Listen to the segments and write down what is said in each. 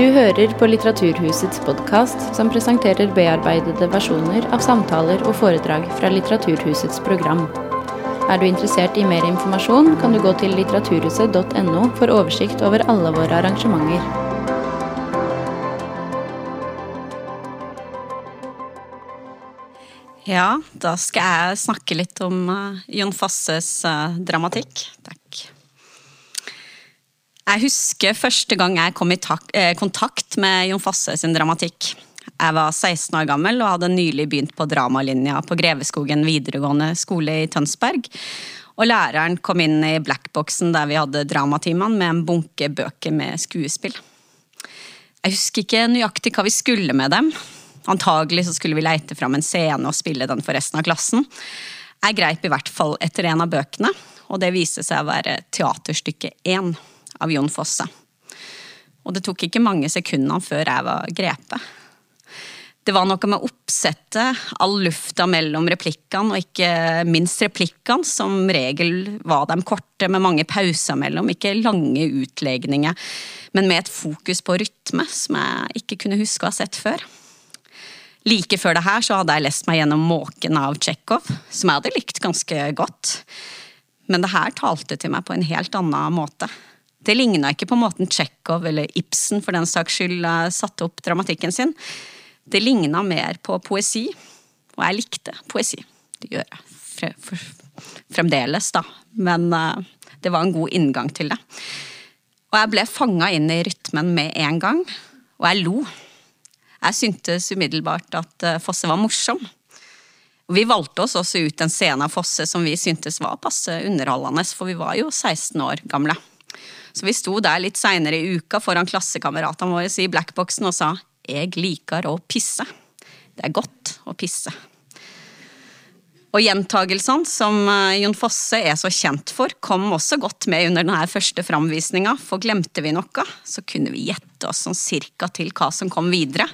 Du hører på Litteraturhusets podkast, som presenterer bearbeidede versjoner av samtaler og foredrag fra Litteraturhusets program. Er du interessert i mer informasjon, kan du gå til litteraturhuset.no for oversikt over alle våre arrangementer. Ja, da skal jeg snakke litt om uh, Jon Fasses uh, dramatikk. Takk. Jeg husker første gang jeg kom i eh, kontakt med Jon Fosse sin dramatikk. Jeg var 16 år gammel og hadde nylig begynt på dramalinja på Greveskogen videregående skole i Tønsberg. Og læreren kom inn i blackboxen der vi hadde dramatimene med en bunke bøker med skuespill. Jeg husker ikke nøyaktig hva vi skulle med dem, Antagelig så skulle vi leite fram en scene og spille den for resten av klassen. Jeg greip i hvert fall etter en av bøkene, og det viste seg å være teaterstykke én av Jon Fosse. Og det tok ikke mange sekundene før jeg var grepet. Det var noe med oppsettet, all lufta mellom replikkene, og ikke minst replikkene, som regel var de korte med mange pauser mellom, ikke lange utlegninger, men med et fokus på rytme som jeg ikke kunne huske å ha sett før. Like før det her så hadde jeg lest meg gjennom Måken av Tsjekhov, som jeg hadde likt ganske godt. Men det her talte til meg på en helt annen måte. Det ligna ikke på måten Tsjekhov eller Ibsen for den saks skyld eh, satte opp dramatikken sin. Det ligna mer på poesi, og jeg likte poesi. Det gjør jeg fremdeles, da. Men eh, det var en god inngang til det. Og jeg ble fanga inn i rytmen med en gang, og jeg lo. Jeg syntes umiddelbart at eh, Fosse var morsom. Vi valgte oss også ut en scene av Fosse som vi syntes var passe underholdende, for vi var jo 16 år gamle. Så vi sto der litt seinere i uka foran klassekameratene våre i blackboxen og sa 'Jeg liker å pisse'. Det er godt å pisse. Og gjentagelsene som eh, Jon Fosse er så kjent for, kom også godt med under denne første framvisninga, for glemte vi noe, så kunne vi gjette oss sånn cirka til hva som kom videre,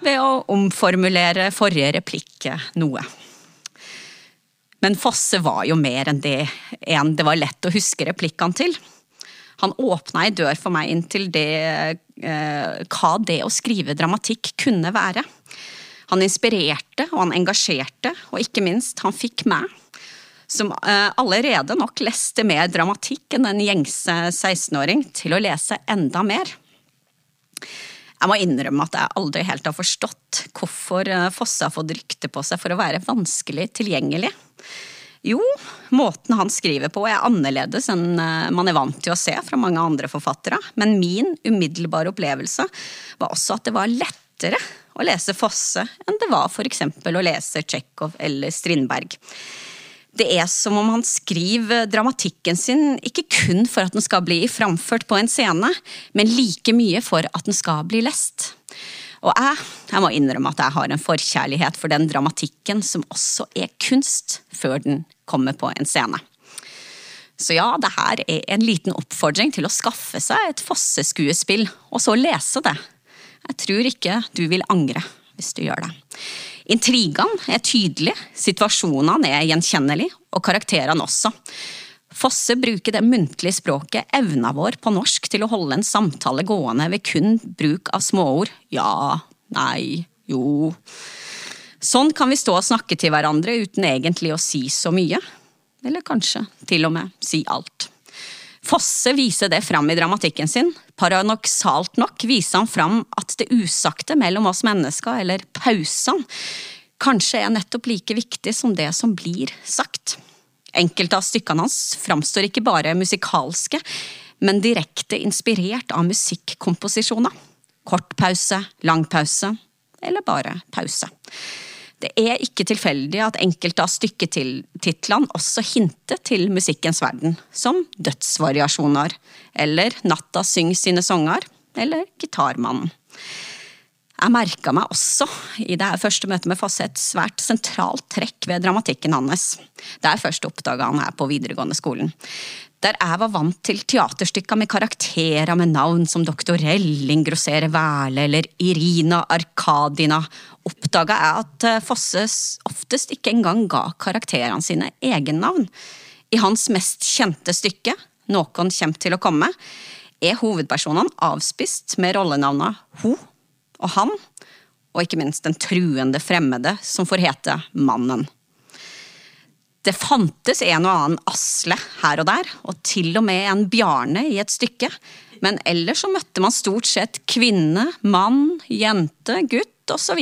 ved å omformulere forrige replikk noe. Men Fosse var jo mer enn det en det var lett å huske replikkene til. Han åpna ei dør for meg inn til det, eh, hva det å skrive dramatikk kunne være. Han inspirerte og han engasjerte, og ikke minst, han fikk meg, som eh, allerede nok leste mer dramatikk enn en gjengse 16-åring, til å lese enda mer. Jeg må innrømme at jeg aldri helt har forstått hvorfor eh, Fosse har fått rykte på seg for å være vanskelig tilgjengelig. Jo, måten han skriver på er annerledes enn eh, man er vant til å se fra mange andre forfattere, men min umiddelbare opplevelse var også at det var lettere å lese Fosse enn det var f.eks. å lese Tsjekhov eller Strindberg. Det er som om han skriver dramatikken sin ikke kun for at den skal bli framført på en scene, men like mye for at den skal bli lest. Og jeg, jeg må innrømme at jeg har en forkjærlighet for den dramatikken som også er kunst, før den kommer på en scene. Så ja, det her er en liten oppfordring til å skaffe seg et Fosse-skuespill, og så lese det. Jeg tror ikke du vil angre hvis du gjør det. Intrigene er tydelige, situasjonene er gjenkjennelige, og karakterene også. Fosse bruker det muntlige språket, evna vår på norsk, til å holde en samtale gående ved kun bruk av småord. Ja, nei, jo. Sånn kan vi stå og snakke til hverandre uten egentlig å si så mye. Eller kanskje til og med si alt. Fosse viser det fram i dramatikken sin. Paranoksalt nok viser han fram at det usagte mellom oss mennesker, eller pausene, kanskje er nettopp like viktig som det som blir sagt. Enkelte av stykkene hans framstår ikke bare musikalske, men direkte inspirert av musikkomposisjoner. Kort pause, lang pause, eller bare pause. Det er ikke tilfeldig at enkelte av stykketitlene også hinter til musikkens verden, som Dødsvariasjoner, eller Natta syng sine sanger, eller Gitarmannen. Jeg merka meg også i det første møtet med Fosse et svært sentralt trekk ved dramatikken hans, Det er først oppdaga han her på videregående skolen. Der jeg var vant til teaterstykker med karakterer med navn som Doktorell, Grosere Wæle eller Irina Arkadina, oppdaga jeg at eh, Fosse oftest ikke engang ga karakterene sine egennavn. I hans mest kjente stykke, Noen kjem til å komme, er hovedpersonene avspist med rollenavna ho og han, og ikke minst den truende fremmede som får hete Mannen. Det fantes en og annen Asle her og der, og til og med en Bjarne i et stykke, men ellers så møtte man stort sett kvinne, mann, jente, gutt osv.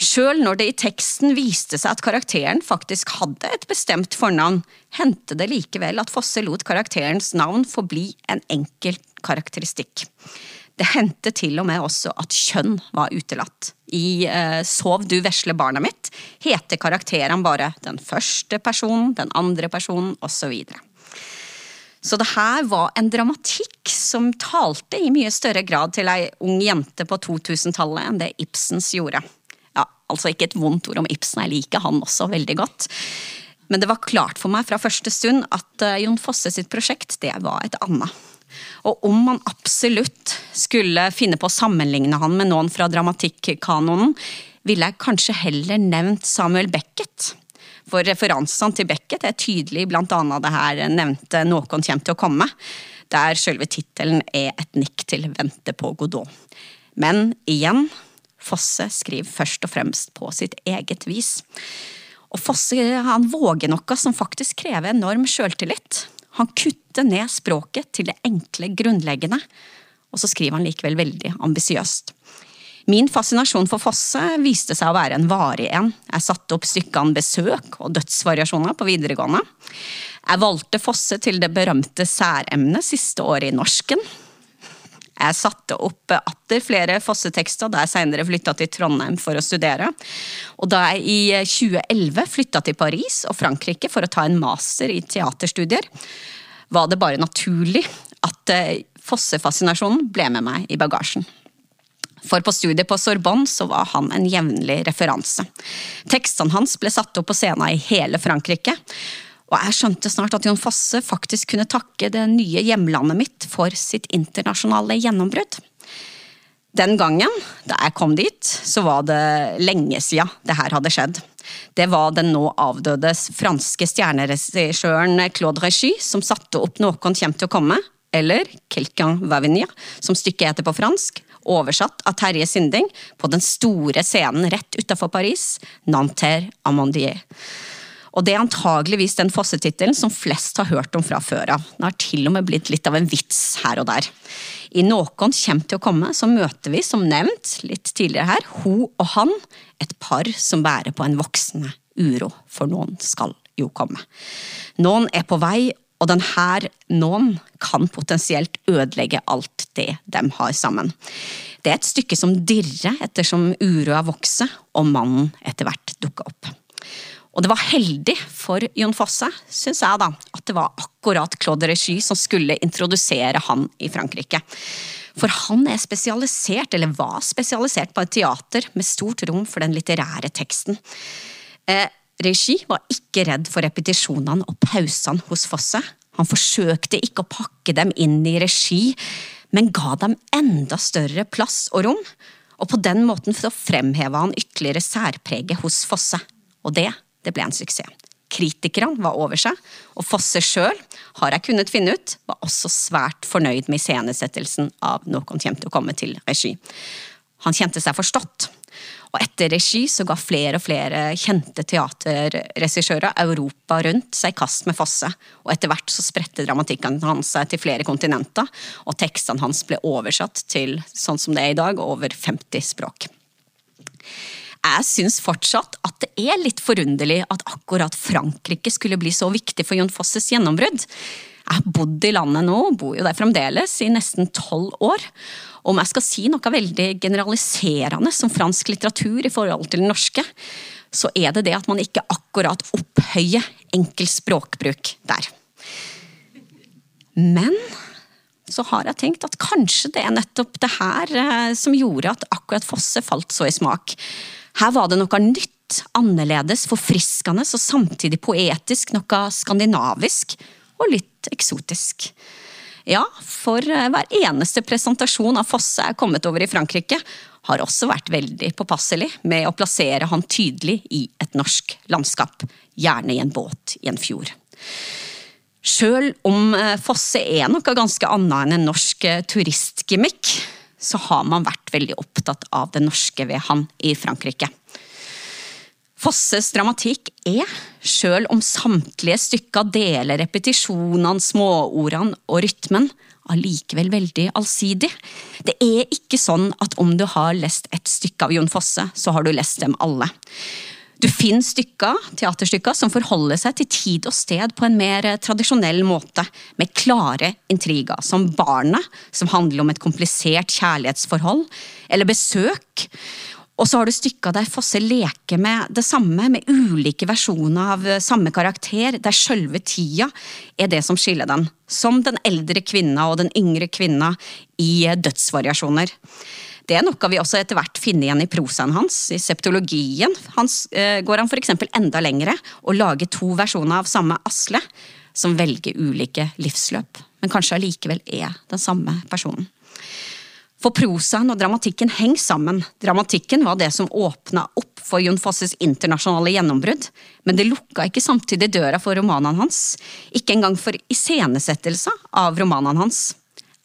Sjøl når det i teksten viste seg at karakteren faktisk hadde et bestemt fornavn, hendte det likevel at Fosse lot karakterens navn forbli en enkel karakteristikk. Det hendte til og med også at kjønn var utelatt. I eh, Sov du vesle barna mitt heter karakteren bare den første personen, den andre personen osv. Så det her var en dramatikk som talte i mye større grad til ei ung jente på 2000-tallet enn det Ibsens gjorde. Ja, altså ikke et vondt ord om Ibsen, jeg liker han også veldig godt. Men det var klart for meg fra første stund at eh, Jon Fosse sitt prosjekt, det var et annet. Og om man absolutt skulle finne på å sammenligne han med noen fra dramatikkanonen, ville jeg kanskje heller nevnt Samuel Beckett. For referansene til Beckett er tydelig blant annet det her nevnte Noen kommer til å komme, der selve tittelen er et nikk til Vente på Godot. Men igjen, Fosse skriver først og fremst på sitt eget vis. Og Fosse han våger noe som faktisk krever enorm sjøltillit. Han kutter ned språket til det enkle, grunnleggende, og så skriver han likevel veldig ambisiøst. Min fascinasjon for Fosse viste seg å være en varig en. Jeg satte opp stykkene Besøk og Dødsvariasjoner på videregående. Jeg valgte Fosse til det berømte særemnet siste året i norsken. Jeg satte opp atter flere Fosse-tekster da jeg senere flytta til Trondheim for å studere. Og da jeg i 2011 flytta til Paris og Frankrike for å ta en master i teaterstudier, var det bare naturlig at fossefascinasjonen Fosse-fascinasjonen ble med meg i bagasjen. For på studiet på Sorbonne så var han en jevnlig referanse. Tekstene hans ble satt opp på scenen i hele Frankrike. Og jeg skjønte snart at Jon Fosse faktisk kunne takke det nye hjemlandet mitt for sitt internasjonale gjennombrudd. Den gangen, da jeg kom dit, så var det lenge siden det her hadde skjedd. Det var den nå avdøde franske stjerneregissøren Claude Regy som satte opp Noen kjem til å komme, eller Quelqu'un va venir, som stykket heter på fransk, oversatt av Terje Sinding, på den store scenen rett utafor Paris, Nanterre Amandier. Og det er antageligvis den Fosse-tittelen som flest har hørt om fra før av. Den har til og med blitt litt av en vits her og der. I Nåkon kommer til å komme, så møter vi, som nevnt litt tidligere her, ho og han, et par som bærer på en voksende uro, for noen skal jo komme. Noen er på vei, og denne noen kan potensielt ødelegge alt det de har sammen. Det er et stykke som dirrer ettersom uroa vokser, og mannen etter hvert dukker opp. Og det var heldig for Jon Fosse, syns jeg, da, at det var akkurat Claude Regi som skulle introdusere han i Frankrike. For han er spesialisert, eller var spesialisert på et teater med stort rom for den litterære teksten. Eh, Regi var ikke redd for repetisjonene og pausene hos Fosse. Han forsøkte ikke å pakke dem inn i regi, men ga dem enda større plass og rom. Og på den måten fremheva han ytterligere særpreget hos Fosse. Og det det ble en suksess. Kritikerne var over seg, og Fosse sjøl, har jeg kunnet finne ut, var også svært fornøyd med iscenesettelsen av Noen kommer til å komme til regi. Han kjente seg forstått. Og etter regi så ga flere og flere kjente teaterregissører Europa rundt seg i kast med Fosse, og etter hvert så spredte dramatikken hans seg til flere kontinenter, og tekstene hans ble oversatt til, sånn som det er i dag, over 50 språk. Jeg syns fortsatt at det er litt forunderlig at akkurat Frankrike skulle bli så viktig for Jon Fosses gjennombrudd. Jeg har bodd i landet nå, bor jo der fremdeles, i nesten tolv år. Om jeg skal si noe veldig generaliserende som fransk litteratur i forhold til den norske, så er det det at man ikke akkurat opphøyer enkel språkbruk der. Men så har jeg tenkt at kanskje det er nettopp det her eh, som gjorde at akkurat Fosse falt så i smak. Her var det noe nytt, annerledes, forfriskende og samtidig poetisk, noe skandinavisk og litt eksotisk. Ja, for eh, hver eneste presentasjon av Fosse er kommet over i Frankrike, har også vært veldig påpasselig med å plassere han tydelig i et norsk landskap, gjerne i en båt i en fjord. Sjøl om eh, Fosse er noe ganske annet enn en norsk eh, turistgimmick, så har man vært veldig opptatt av det norske ved han i Frankrike. Fosses dramatikk er, sjøl om samtlige stykker deler repetisjonene, småordene og rytmen, allikevel veldig allsidig. Det er ikke sånn at om du har lest et stykke av Jon Fosse, så har du lest dem alle. Du finner stykker, teaterstykker som forholder seg til tid og sted på en mer tradisjonell måte, med klare intriger, som Barnet, som handler om et komplisert kjærlighetsforhold, eller Besøk. Og så har du stykker der Fosse leker med det samme, med ulike versjoner av samme karakter, der sjølve tida er det som skiller den, som den eldre kvinna og den yngre kvinna i dødsvariasjoner. Det er noe vi også etter hvert finner igjen i prosaen hans. I septologien hans eh, går han f.eks. enda lengre og lager to versjoner av samme Asle, som velger ulike livsløp, men kanskje allikevel er den samme personen. For prosaen og dramatikken henger sammen. Dramatikken var det som åpna opp for Jon Fosses internasjonale gjennombrudd, men det lukka ikke samtidig døra for romanene hans. Ikke engang for iscenesettelser av romanene hans.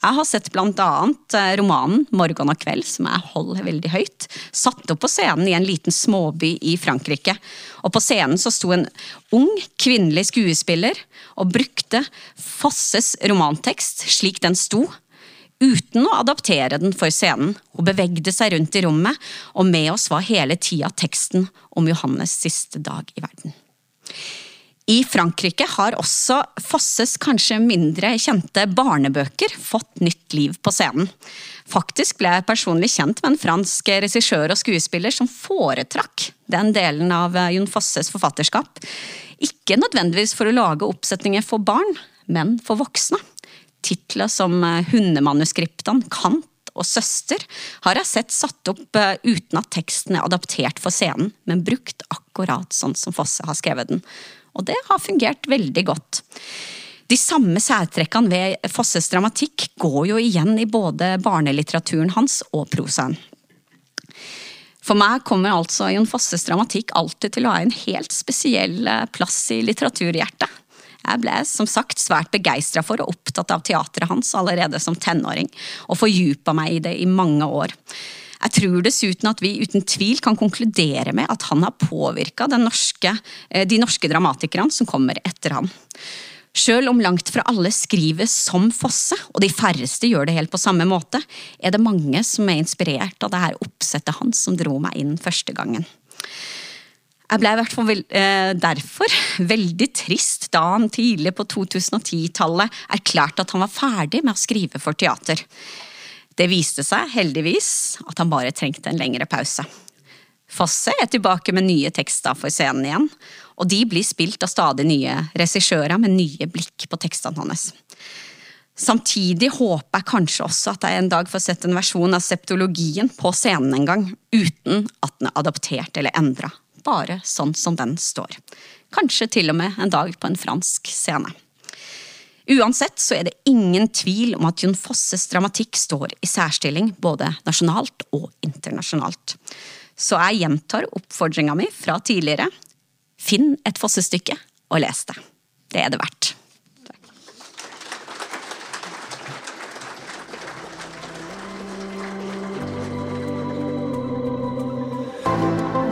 Jeg har sett annet eh, romanen 'Morgen og kveld', som jeg holder veldig høyt, satt opp på scenen i en liten småby i Frankrike. Og på scenen så sto en ung, kvinnelig skuespiller og brukte Fosses romantekst slik den sto, uten å adaptere den for scenen. Hun bevegde seg rundt i rommet, og med oss var hele tida teksten om Johannes' siste dag i verden. I Frankrike har også Fosses kanskje mindre kjente barnebøker fått nytt liv på scenen. Faktisk ble jeg personlig kjent med en fransk regissør og skuespiller som foretrakk den delen av Jon Fosses forfatterskap. Ikke nødvendigvis for å lage oppsetninger for barn, men for voksne. Titler som Hundemanuskriptene, Kant og Søster har jeg sett satt opp eh, uten at teksten er adaptert for scenen, men brukt akkurat sånn som Fosse har skrevet den og det har fungert veldig godt. De samme særtrekkene ved Fosses dramatikk går jo igjen i både barnelitteraturen hans og prosaen. For meg kommer altså Jon Fosses dramatikk alltid til å ha en helt spesiell eh, plass i litteraturhjertet. Jeg ble som sagt svært begeistra for og opptatt av teatret hans allerede som tenåring, og fordypa meg i det i mange år. Jeg tror dessuten at vi uten tvil kan konkludere med at han har påvirka de norske dramatikerne som kommer etter han. Sjøl om langt fra alle skriver som Fosse, og de færreste gjør det helt på samme måte, er det mange som er inspirert av det her oppsettet hans som dro meg inn første gangen. Jeg ble i hvert fall eh, derfor veldig trist da han tidlig på 2010-tallet erklærte at han var ferdig med å skrive for teater. Det viste seg heldigvis at han bare trengte en lengre pause. Fosse er tilbake med nye tekster for scenen igjen, og de blir spilt av stadig nye regissører med nye blikk på tekstene hans. Samtidig håper jeg kanskje også at jeg en dag får sett en versjon av septologien på scenen en gang, uten at den er adaptert eller endra, bare sånn som den står. Kanskje til og med en dag på en fransk scene. Uansett så er det ingen tvil om at Jon Fosses dramatikk står i særstilling både nasjonalt og internasjonalt. Så jeg gjentar oppfordringa mi fra tidligere. Finn et Fosse-stykke og les det. Det er det verdt.